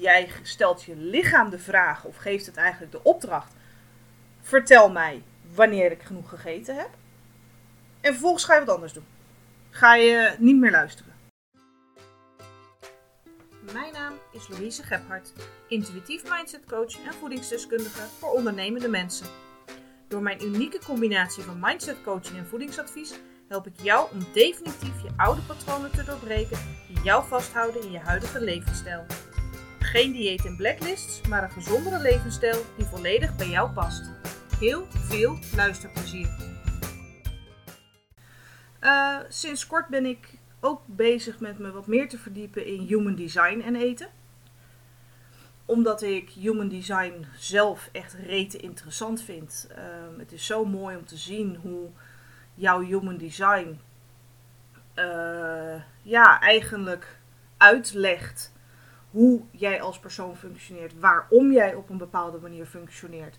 Jij stelt je lichaam de vraag of geeft het eigenlijk de opdracht. Vertel mij wanneer ik genoeg gegeten heb. En vervolgens ga je wat anders doen. Ga je niet meer luisteren. Mijn naam is Louise Gebhardt, intuïtief mindset coach en voedingsdeskundige voor ondernemende mensen. Door mijn unieke combinatie van mindset coaching en voedingsadvies help ik jou om definitief je oude patronen te doorbreken die jou vasthouden in je huidige levensstijl. Geen dieet en blacklists, maar een gezondere levensstijl die volledig bij jou past. Heel veel luisterplezier. Uh, sinds kort ben ik ook bezig met me wat meer te verdiepen in human design en eten. Omdat ik human design zelf echt rete interessant vind. Uh, het is zo mooi om te zien hoe jouw human design uh, ja, eigenlijk uitlegt hoe jij als persoon functioneert, waarom jij op een bepaalde manier functioneert.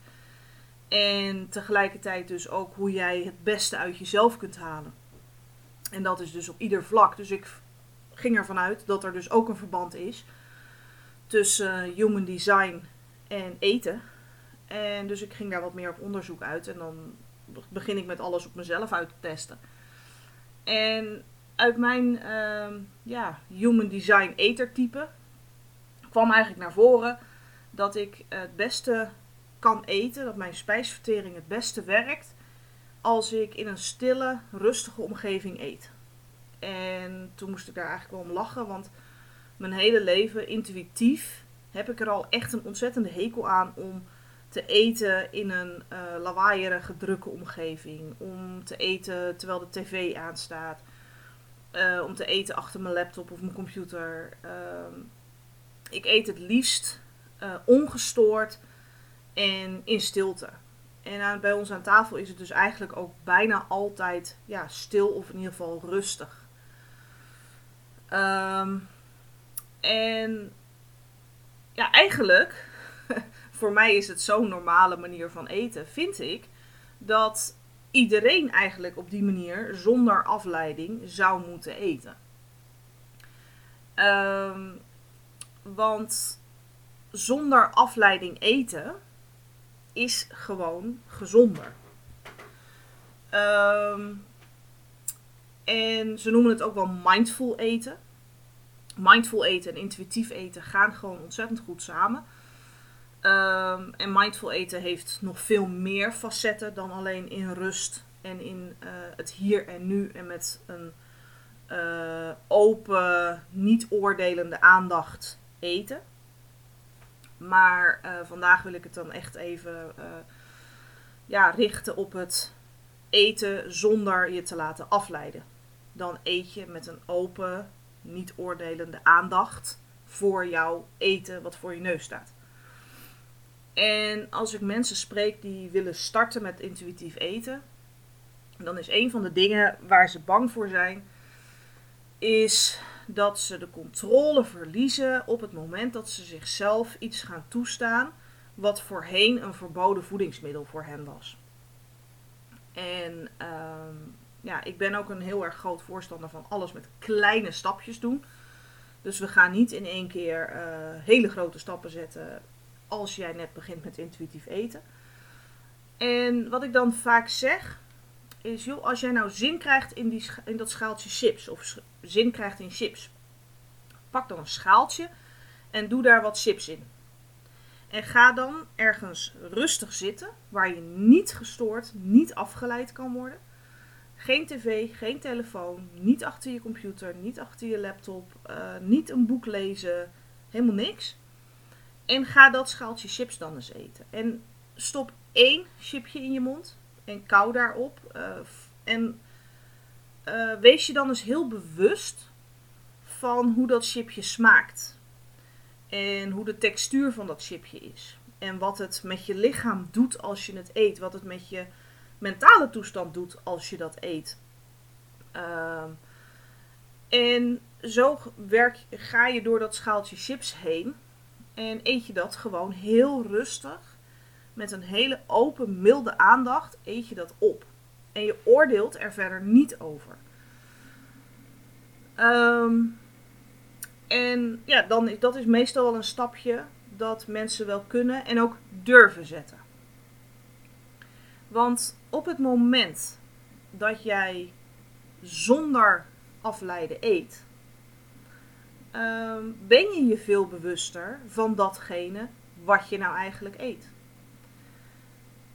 En tegelijkertijd dus ook hoe jij het beste uit jezelf kunt halen. En dat is dus op ieder vlak. Dus ik ging ervan uit dat er dus ook een verband is tussen human design en eten. En dus ik ging daar wat meer op onderzoek uit. En dan begin ik met alles op mezelf uit te testen. En uit mijn uh, ja, human design etertype kwam eigenlijk naar voren dat ik het beste kan eten, dat mijn spijsvertering het beste werkt als ik in een stille, rustige omgeving eet. En toen moest ik daar eigenlijk wel om lachen, want mijn hele leven intuïtief heb ik er al echt een ontzettende hekel aan om te eten in een uh, lawaaierige, drukke omgeving. Om te eten terwijl de tv aanstaat. Uh, om te eten achter mijn laptop of mijn computer. Uh, ik eet het liefst uh, ongestoord en in stilte. En aan, bij ons aan tafel is het dus eigenlijk ook bijna altijd ja, stil of in ieder geval rustig. Um, en ja, eigenlijk, voor mij is het zo'n normale manier van eten, vind ik dat iedereen eigenlijk op die manier zonder afleiding zou moeten eten. Um, want zonder afleiding eten is gewoon gezonder. Um, en ze noemen het ook wel mindful eten. Mindful eten en intuïtief eten gaan gewoon ontzettend goed samen. Um, en mindful eten heeft nog veel meer facetten dan alleen in rust en in uh, het hier en nu en met een uh, open, niet oordelende aandacht eten. Maar uh, vandaag wil ik het dan echt even uh, ja, richten op het eten zonder je te laten afleiden. Dan eet je met een open, niet oordelende aandacht voor jouw eten wat voor je neus staat. En als ik mensen spreek die willen starten met intuïtief eten, dan is een van de dingen waar ze bang voor zijn, is dat ze de controle verliezen op het moment dat ze zichzelf iets gaan toestaan wat voorheen een verboden voedingsmiddel voor hen was. En um, ja, ik ben ook een heel erg groot voorstander van alles met kleine stapjes doen. Dus we gaan niet in één keer uh, hele grote stappen zetten als jij net begint met intuïtief eten. En wat ik dan vaak zeg, is, joh, als jij nou zin krijgt in, die, in dat schaaltje chips, of zin krijgt in chips, pak dan een schaaltje en doe daar wat chips in. En ga dan ergens rustig zitten, waar je niet gestoord, niet afgeleid kan worden. Geen tv, geen telefoon, niet achter je computer, niet achter je laptop, uh, niet een boek lezen, helemaal niks. En ga dat schaaltje chips dan eens eten. En stop één chipje in je mond en kou daarop. Uh, en uh, wees je dan eens heel bewust van hoe dat chipje smaakt. En hoe de textuur van dat chipje is. En wat het met je lichaam doet als je het eet. Wat het met je mentale toestand doet als je dat eet. Uh, en zo werk, ga je door dat schaaltje chips heen. En eet je dat gewoon heel rustig. Met een hele open, milde aandacht eet je dat op. En je oordeelt er verder niet over. Um, En ja, dan, dat is meestal wel een stapje dat mensen wel kunnen en ook durven zetten. Want op het moment dat jij zonder afleiden eet, ehm, ben je je veel bewuster van datgene wat je nou eigenlijk eet.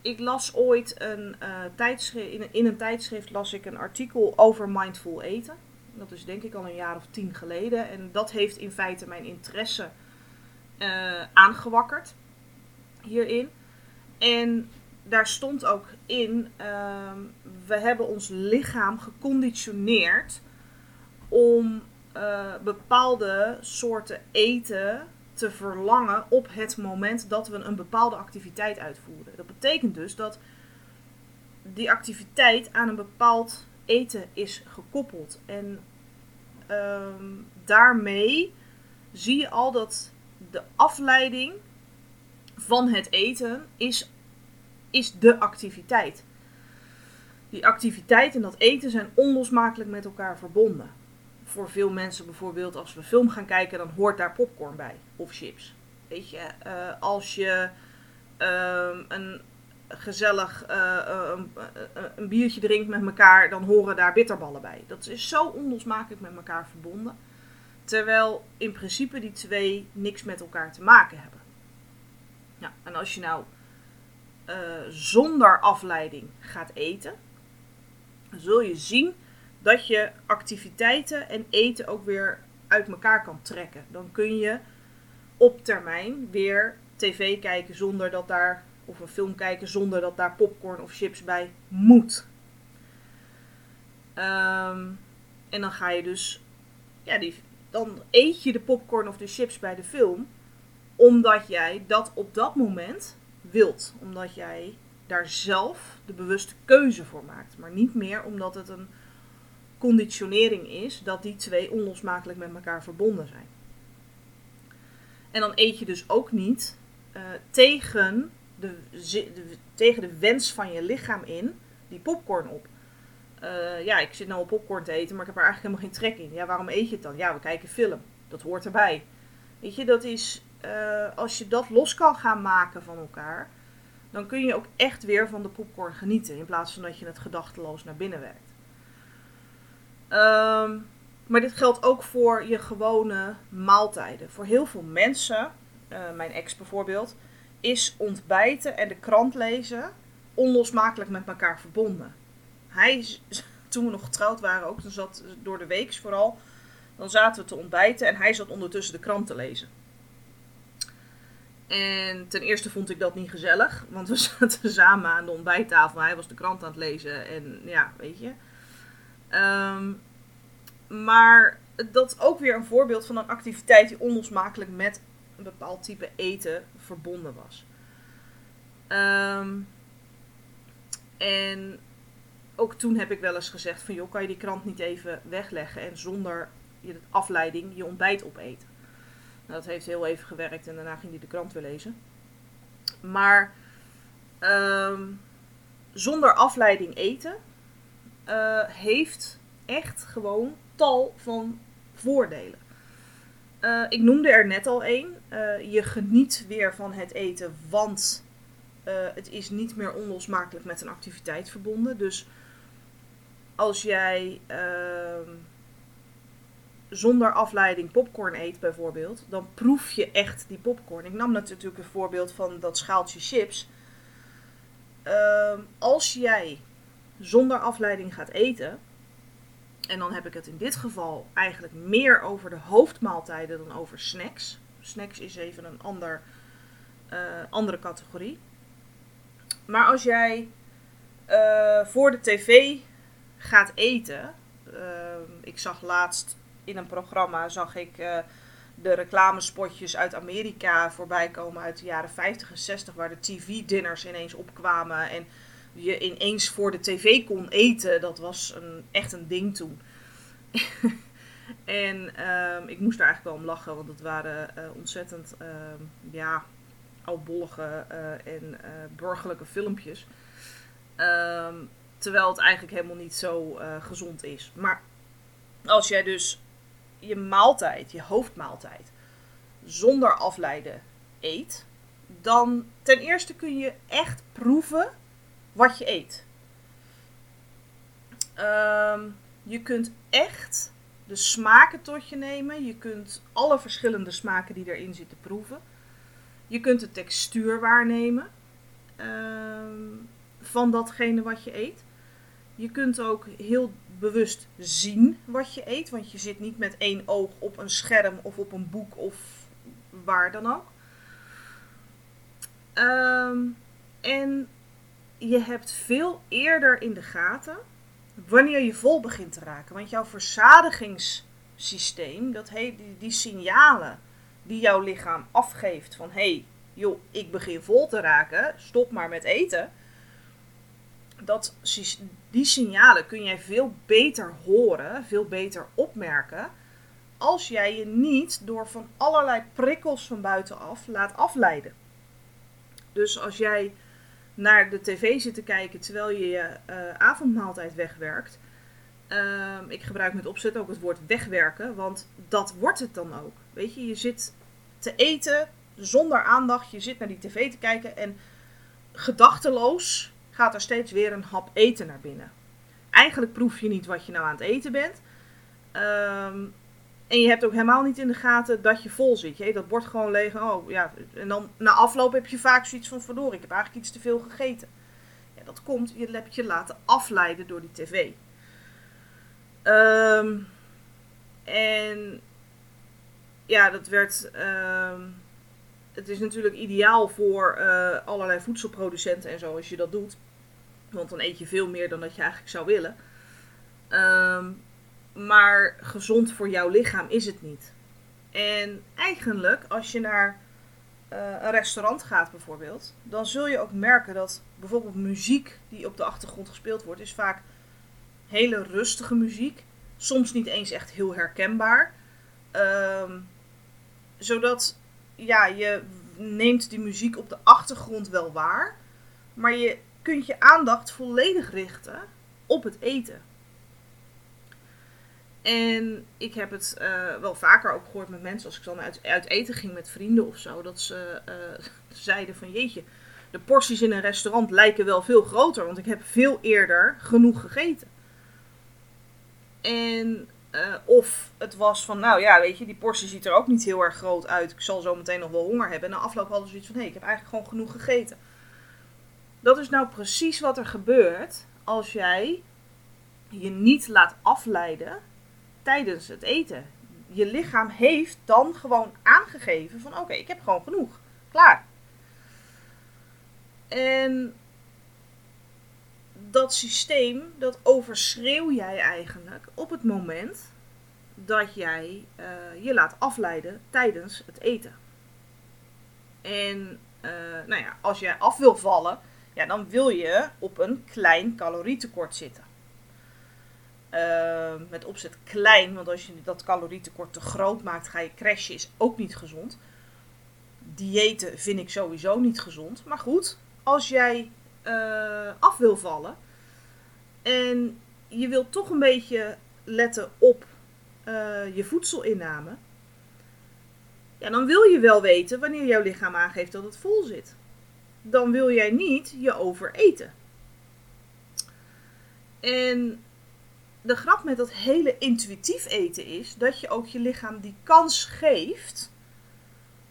Ik las ooit een uh, tijdschrift, in, een tijdschrift las ik een artikel over mindful eten. Dat is denk ik al een jaar of tien geleden. En dat heeft in feite mijn interesse uh, aangewakkerd hierin. En daar stond ook in, uh, we hebben ons lichaam geconditioneerd om uh, bepaalde soorten eten te verlangen op het moment dat we een bepaalde activiteit uitvoeren. Dat betekent dus dat die activiteit aan een bepaald eten is gekoppeld. En uh, daarmee zie je al dat de afleiding van het eten is, is de activiteit. Die activiteit en dat eten zijn onlosmakelijk met elkaar verbonden. Voor veel mensen bijvoorbeeld, als we film gaan kijken, dan hoort daar popcorn bij. Of chips. Weet je, uh, als je uh, een gezellig uh, een, een, biertje drinkt met elkaar, dan horen daar bitterballen bij. Dat is zo onlosmakelijk met elkaar verbonden. Terwijl in principe die twee niks met elkaar te maken hebben. Ja, en als je nou zonder afleiding gaat eten, dan zul je zien dat je activiteiten en eten ook weer uit elkaar kan trekken. Dan kun je op termijn weer tv kijken zonder dat daar, of een film kijken zonder dat daar popcorn of chips bij moet. Um, en dan ga je dus ja, die, dan eet je de popcorn of de chips bij de film. Omdat jij dat op dat moment wilt. Omdat jij daar zelf de bewuste keuze voor maakt. Maar niet meer omdat het een conditionering is dat die twee onlosmakelijk met elkaar verbonden zijn. En dan eet je dus ook niet uh, tegen, de, tegen de wens van je lichaam in die popcorn op. Uh, ja, ik zit nou op popcorn te eten, maar ik heb er eigenlijk helemaal geen trek in. Ja, waarom eet je het dan? Ja, we kijken film. Dat hoort erbij. Weet je, dat is, uh, als je dat los kan gaan maken van elkaar, dan kun je ook echt weer van de popcorn genieten. In plaats van dat je het gedachteloos naar binnen werkt. Um, maar dit geldt ook voor je gewone maaltijden. Voor heel veel mensen, uh, mijn ex bijvoorbeeld, is ontbijten en de krant lezen onlosmakelijk met elkaar verbonden hij, toen we nog getrouwd waren ook, dan zat door de week vooral, dan zaten we te ontbijten en hij zat ondertussen de krant te lezen. En ten eerste vond ik dat niet gezellig, want we zaten samen aan de ontbijttafel. Hij was de krant aan het lezen en ja, weet je. Um, maar dat is ook weer een voorbeeld van een activiteit die onlosmakelijk met een bepaald type eten verbonden was. Um, en ook toen heb ik wel eens gezegd van joh, kan je die krant niet even wegleggen en zonder je afleiding je ontbijt opeten. Nou, dat heeft heel even gewerkt en daarna ging hij de krant weer lezen. Maar um, zonder afleiding eten uh, heeft echt gewoon tal van voordelen. Uh, ik noemde er net al één. Uh, je geniet weer van het eten, want het is niet meer onlosmakelijk met een activiteit verbonden. Dus als jij uh, zonder afleiding popcorn eet bijvoorbeeld, dan proef je echt die popcorn. Ik nam natuurlijk een voorbeeld van dat schaaltje chips. Uh, als jij zonder afleiding gaat eten, en dan heb ik het in dit geval eigenlijk meer over de hoofdmaaltijden dan over snacks. Snacks is even een ander, uh, andere categorie. Maar als jij uh, voor de tv gaat eten. Uh, ik zag laatst in een programma zag ik de reclamespotjes uit Amerika voorbij komen uit de jaren 50 en 60, waar de TV-dinners ineens opkwamen en je ineens voor de tv kon eten. Dat was een, echt een ding toen. en uh, ik moest daar eigenlijk wel om lachen, want het waren uh, ontzettend ehm, ja, oudbollige eh, en burgerlijke filmpjes. Um, Terwijl het eigenlijk helemaal niet zo uh, gezond is. Maar als jij dus je maaltijd, je hoofdmaaltijd, zonder afleiden eet, dan ten eerste kun je echt proeven wat je eet. Ehm, je kunt echt de smaken tot je nemen. Je kunt alle verschillende smaken die erin zitten proeven. Je kunt de textuur waarnemen ehm, van datgene wat je eet. Je kunt ook heel bewust zien wat je eet, want je zit niet met één oog op een scherm of op een boek of waar dan ook. Ehm, en je hebt veel eerder in de gaten wanneer je vol begint te raken. Want jouw verzadigingssysteem, dat heet, die, signalen die jouw lichaam afgeeft van hé, hey, joh, ik begin vol te raken, stop maar met eten. Dat, die signalen kun jij veel beter horen, veel beter opmerken, als jij je niet door van allerlei prikkels van buitenaf laat afleiden. Dus als jij naar de tv zit te kijken terwijl je je uh, avondmaaltijd wegwerkt. Ehm, ik gebruik met opzet ook het woord wegwerken, want dat wordt het dan ook. Weet je, je zit te eten zonder aandacht, je zit naar die tv te kijken en gedachteloos gaat er steeds weer een hap eten naar binnen. Eigenlijk proef je niet wat je nou aan het eten bent. Um, en je hebt ook helemaal niet in de gaten dat je vol zit. Je dat bord gewoon leeg. Oh, ja. En dan na afloop heb je vaak zoiets van verdorie, ik heb eigenlijk iets te veel gegeten. Ja, dat komt, je hebt je laten afleiden door die tv. Ehm, en ja, dat werd. Ehm, het is natuurlijk ideaal voor uh, allerlei voedselproducenten en zo als je dat doet. Want dan eet je veel meer dan dat je eigenlijk zou willen. Um, maar gezond voor jouw lichaam is het niet. En eigenlijk, als je naar uh, een restaurant gaat bijvoorbeeld, dan zul je ook merken dat bijvoorbeeld muziek die op de achtergrond gespeeld wordt, is vaak hele rustige muziek. Soms niet eens echt heel herkenbaar. Um, zodat ja, je neemt die muziek op de achtergrond wel waar, maar je kunt je aandacht volledig richten op het eten. En ik heb het uh, wel vaker ook gehoord met mensen, als ik dan uit, uit eten ging met vrienden of zo, dat ze uh, zeiden van jeetje, de porties in een restaurant lijken wel veel groter, want ik heb veel eerder genoeg gegeten. En uh, of het was van, nou ja, weet je, die portie ziet er ook niet heel erg groot uit. Ik zal zo meteen nog wel honger hebben. En na afloop hadden ze zoiets van, hé, ik heb eigenlijk gewoon genoeg gegeten. Dat is nou precies wat er gebeurt als jij je niet laat afleiden tijdens het eten. Je lichaam heeft dan gewoon aangegeven van oké, ik heb gewoon genoeg. Klaar. En dat systeem, dat overschreeuw jij eigenlijk op het moment dat jij uh, je laat afleiden tijdens het eten. En uh, nou ja, als jij af wil vallen, ja, dan wil je op een klein calorietekort zitten. Uh, met opzet klein, want als je dat calorietekort te groot maakt, ga je crashen, is ook niet gezond. Diëten vind ik sowieso niet gezond. Maar goed, als jij uh, af wil vallen en je wilt toch een beetje letten op uh, je voedselinname, ja, dan wil je wel weten wanneer jouw lichaam aangeeft dat het vol zit. Dan wil jij niet je overeten. En de grap met dat hele intuïtief eten is dat je ook je lichaam die kans geeft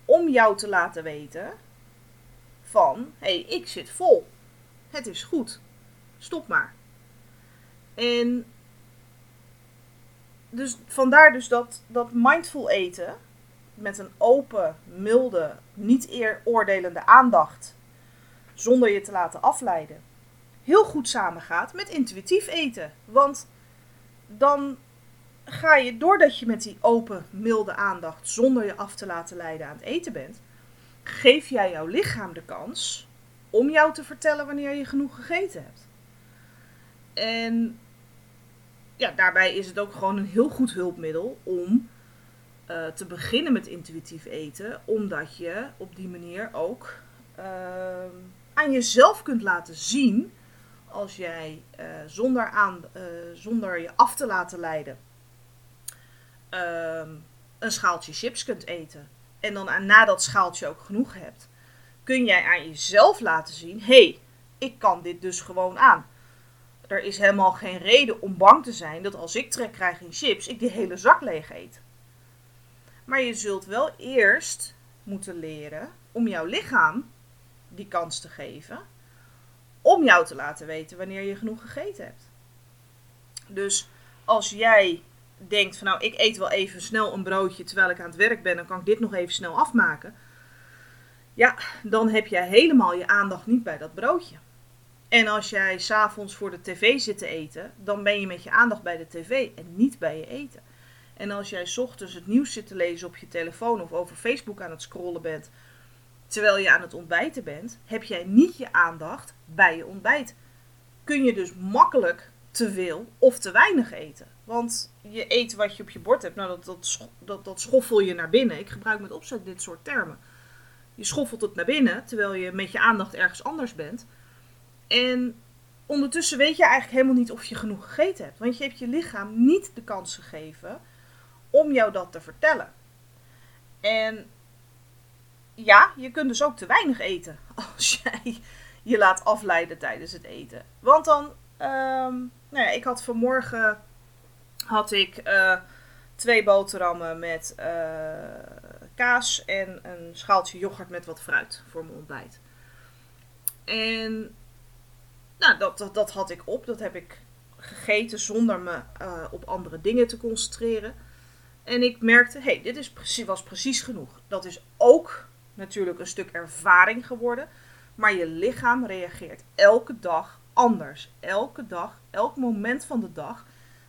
om jou te laten weten van hé, hey, ik zit vol. Het is goed. Stop maar. En dus vandaar dus dat, dat mindful eten met een open, milde, niet eer oordelende aandacht, zonder je te laten afleiden, heel goed samengaat met intuïtief eten. Want dan ga je, doordat je met die open, milde aandacht, zonder je af te laten leiden aan het eten bent, geef jij jouw lichaam de kans om jou te vertellen wanneer je genoeg gegeten hebt. En ja, daarbij is het ook gewoon een heel goed hulpmiddel om uh, te beginnen met intuïtief eten, omdat je op die manier ook uh, aan jezelf kunt laten zien als jij uh, zonder, aan, uh, zonder je af te laten leiden ehm, een schaaltje chips kunt eten. En dan aan, na dat schaaltje ook genoeg hebt. Kun jij aan jezelf laten zien: hé, hey, ik kan dit dus gewoon aan. Er is helemaal geen reden om bang te zijn dat als ik trek krijg in chips, ik die hele zak leeg eet. Maar je zult wel eerst moeten leren om jouw lichaam die kans te geven. Om jou te laten weten wanneer je genoeg gegeten hebt. Dus als jij denkt van nou, ik eet wel even snel een broodje terwijl ik aan het werk ben, dan kan ik dit nog even snel afmaken. Ja, dan heb jij helemaal je aandacht niet bij dat broodje. En als jij s'avonds voor de tv zit te eten, dan ben je met je aandacht bij de tv en niet bij je eten. En als jij s ochtends het nieuws zit te lezen op je telefoon of over Facebook aan het scrollen bent, terwijl je aan het ontbijten bent, heb jij niet je aandacht bij je ontbijt. Kun je dus makkelijk te veel of te weinig eten. Want je eet wat je op je bord hebt, nou dat, dat, dat, dat schoffel je naar binnen. Ik gebruik met opzet dit soort termen. Je schoffelt het naar binnen, terwijl je met je aandacht ergens anders bent. En ondertussen weet je eigenlijk helemaal niet of je genoeg gegeten hebt. Want je hebt je lichaam niet de kans gegeven om jou dat te vertellen. En ja, je kunt dus ook te weinig eten als jij je laat afleiden tijdens het eten. Want dan, um, nou ja, ik had vanmorgen had ik uh, twee boterhammen met uh, kaas en een schaaltje yoghurt met wat fruit voor mijn ontbijt. En nou, dat, dat, dat had ik op. Dat heb ik gegeten zonder me uh, op andere dingen te concentreren. En ik merkte, hé, hey, dit is was precies genoeg. Dat is ook natuurlijk een stuk ervaring geworden. Maar je lichaam reageert elke dag anders. Elke dag, elk moment van de dag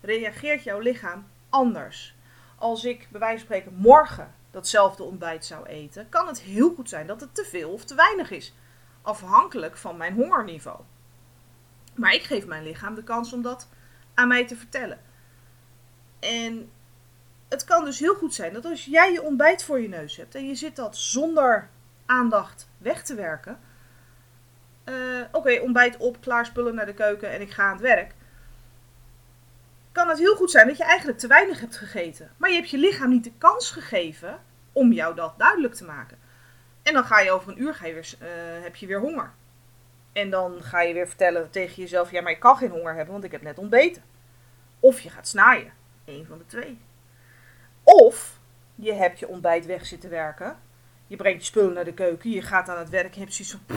reageert jouw lichaam anders. Als ik bij wijze van spreken morgen datzelfde ontbijt zou eten, kan het heel goed zijn dat het te veel of te weinig is. Afhankelijk van mijn hongerniveau. Maar ik geef mijn lichaam de kans om dat aan mij te vertellen. En het kan dus heel goed zijn dat als jij je ontbijt voor je neus hebt en je zit dat zonder aandacht weg te werken. Uh, Oké, ontbijt op, klaar spullen naar de keuken en ik ga aan het werk. Kan het heel goed zijn dat je eigenlijk te weinig hebt gegeten. Maar je hebt je lichaam niet de kans gegeven om jou dat duidelijk te maken. En dan ga je over een uur ga je weer, uh, heb je weer honger. En dan ga je weer vertellen tegen jezelf: ja, maar ik kan geen honger hebben, want ik heb net ontbeten. Of je gaat snaaien. Eén van de twee. Of je hebt je ontbijt weg zitten werken. Je brengt je spullen naar de keuken. Je gaat aan het werk. Je hebt zoiets van.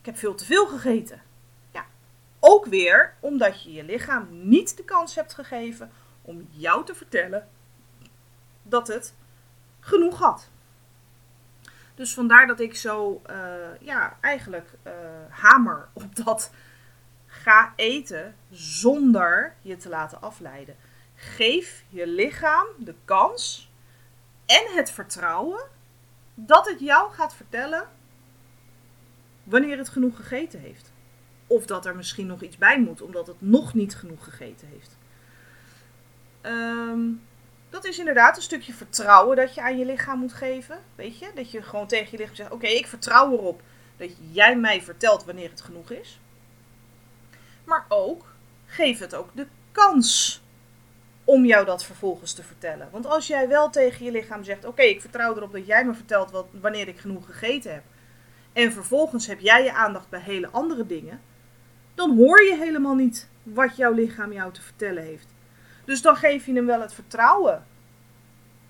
ik heb veel te veel gegeten. Ja. Ook weer omdat je je lichaam niet de kans hebt gegeven om jou te vertellen dat het genoeg had. Dus vandaar dat ik zo, uh, ja, eigenlijk uh, hamer op dat ga eten zonder je te laten afleiden. Geef je lichaam de kans en het vertrouwen dat het jou gaat vertellen wanneer het genoeg gegeten heeft. Of dat er misschien nog iets bij moet, omdat het nog niet genoeg gegeten heeft. Um, dat is inderdaad een stukje vertrouwen dat je aan je lichaam moet geven. Weet je? Dat je gewoon tegen je lichaam zegt: Oké, ik vertrouw erop dat jij mij vertelt wanneer het genoeg is. Maar ook geef het ook de kans om jou dat vervolgens te vertellen. Want als jij wel tegen je lichaam zegt: Oké, ik vertrouw erop dat jij me vertelt wat, wanneer ik genoeg gegeten heb. En vervolgens heb jij je aandacht bij hele andere dingen. Dan hoor je helemaal niet wat jouw lichaam jou te vertellen heeft. Dus dan geef je hem wel het vertrouwen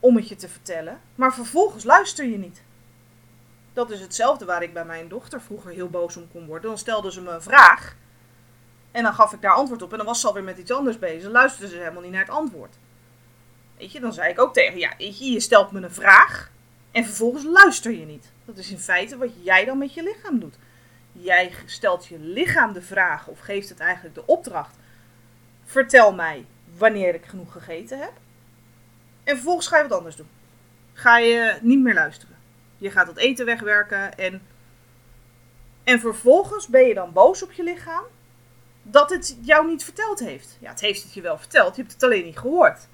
om het je te vertellen, maar vervolgens luister je niet. Dat is hetzelfde waar ik bij mijn dochter vroeger heel boos om kon worden. Dan stelde ze me een vraag en dan gaf ik daar antwoord op en dan was ze alweer met iets anders bezig. Dan luisterde ze helemaal niet naar het antwoord. Weet je, dan zei ik ook tegen ja, je, stelt me een vraag en vervolgens luister je niet. Dat is in feite wat jij dan met je lichaam doet. Jij stelt je lichaam de vraag of geeft het eigenlijk de opdracht. Vertel mij wanneer ik genoeg gegeten heb. En vervolgens ga je wat anders doen. Ga je niet meer luisteren. Je gaat het eten wegwerken en. En vervolgens ben je dan boos op je lichaam dat het jou niet verteld heeft. Ja, het heeft het je wel verteld, je hebt het alleen niet gehoord.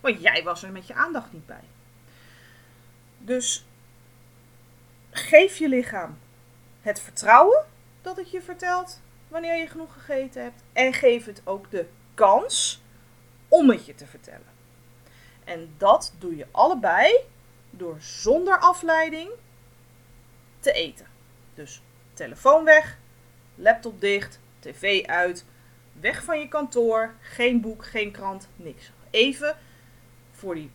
Want jij was er met je aandacht niet bij. Dus geef je lichaam het vertrouwen dat het je vertelt wanneer je genoeg gegeten hebt. En geef het ook de kans om het je te vertellen. En dat doe je allebei door zonder afleiding te eten. Dus telefoon weg, laptop dicht, tv uit, weg van je kantoor, geen boek, geen krant, niks. Even voor die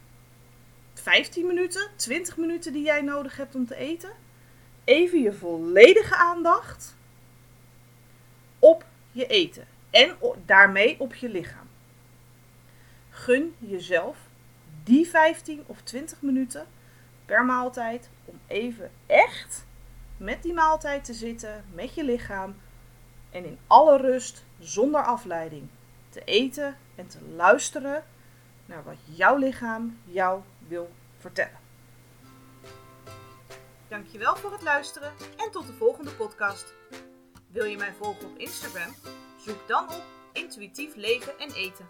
15 minuten, 20 minuten die jij nodig hebt om te eten, even je volledige aandacht op je eten en daarmee op je lichaam. Gun jezelf die 15 of 20 minuten per maaltijd om even echt met die maaltijd te zitten, met je lichaam en in alle rust, zonder afleiding, te eten en te luisteren naar wat jouw lichaam jou wil vertellen. Dankjewel voor het luisteren en tot de volgende podcast. Wil je mij volgen op Instagram? Zoek dan op Intuïtief Leven en Eten.